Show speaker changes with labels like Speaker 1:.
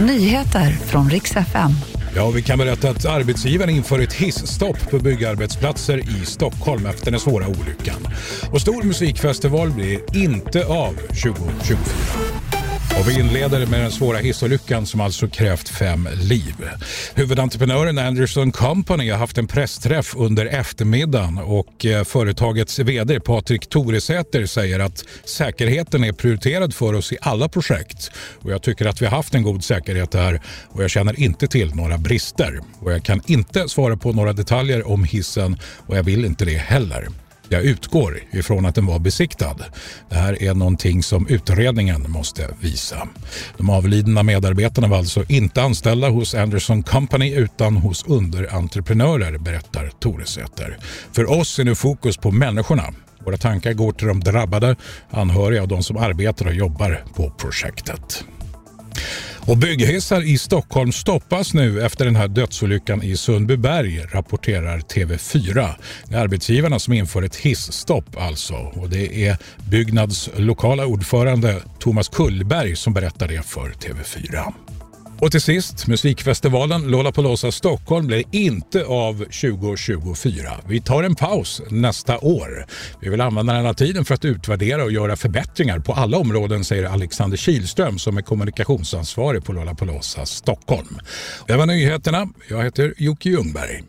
Speaker 1: Nyheter från riks FM.
Speaker 2: Ja, vi kan berätta att arbetsgivaren inför ett hissstopp på byggarbetsplatser i Stockholm efter den svåra olyckan. Och stor musikfestival blir inte av 2024. Och vi inleder med den svåra hissolyckan som alltså krävt fem liv. Huvudentreprenören Anderson Company har haft en pressträff under eftermiddagen och eh, företagets vd Patrik Toresäter säger att säkerheten är prioriterad för oss i alla projekt. Och jag tycker att vi har haft en god säkerhet här och jag känner inte till några brister. Och jag kan inte svara på några detaljer om hissen och jag vill inte det heller. Jag utgår ifrån att den var besiktad. Det här är någonting som utredningen måste visa. De avlidna medarbetarna var alltså inte anställda hos Anderson Company utan hos underentreprenörer, berättar Toresäter. För oss är nu fokus på människorna. Våra tankar går till de drabbade, anhöriga och de som arbetar och jobbar på projektet. Och bygghissar i Stockholm stoppas nu efter den här dödsolyckan i Sundbyberg, rapporterar TV4. Det är arbetsgivarna som inför ett hissstopp alltså. Och det är Byggnads lokala ordförande Thomas Kullberg som berättar det för TV4. Och till sist, musikfestivalen Lollapalooza Stockholm blir inte av 2024. Vi tar en paus nästa år. Vi vill använda den här tiden för att utvärdera och göra förbättringar på alla områden, säger Alexander Kilström som är kommunikationsansvarig på Lollapalooza Stockholm. Det var nyheterna. Jag heter Jocke Ljungberg.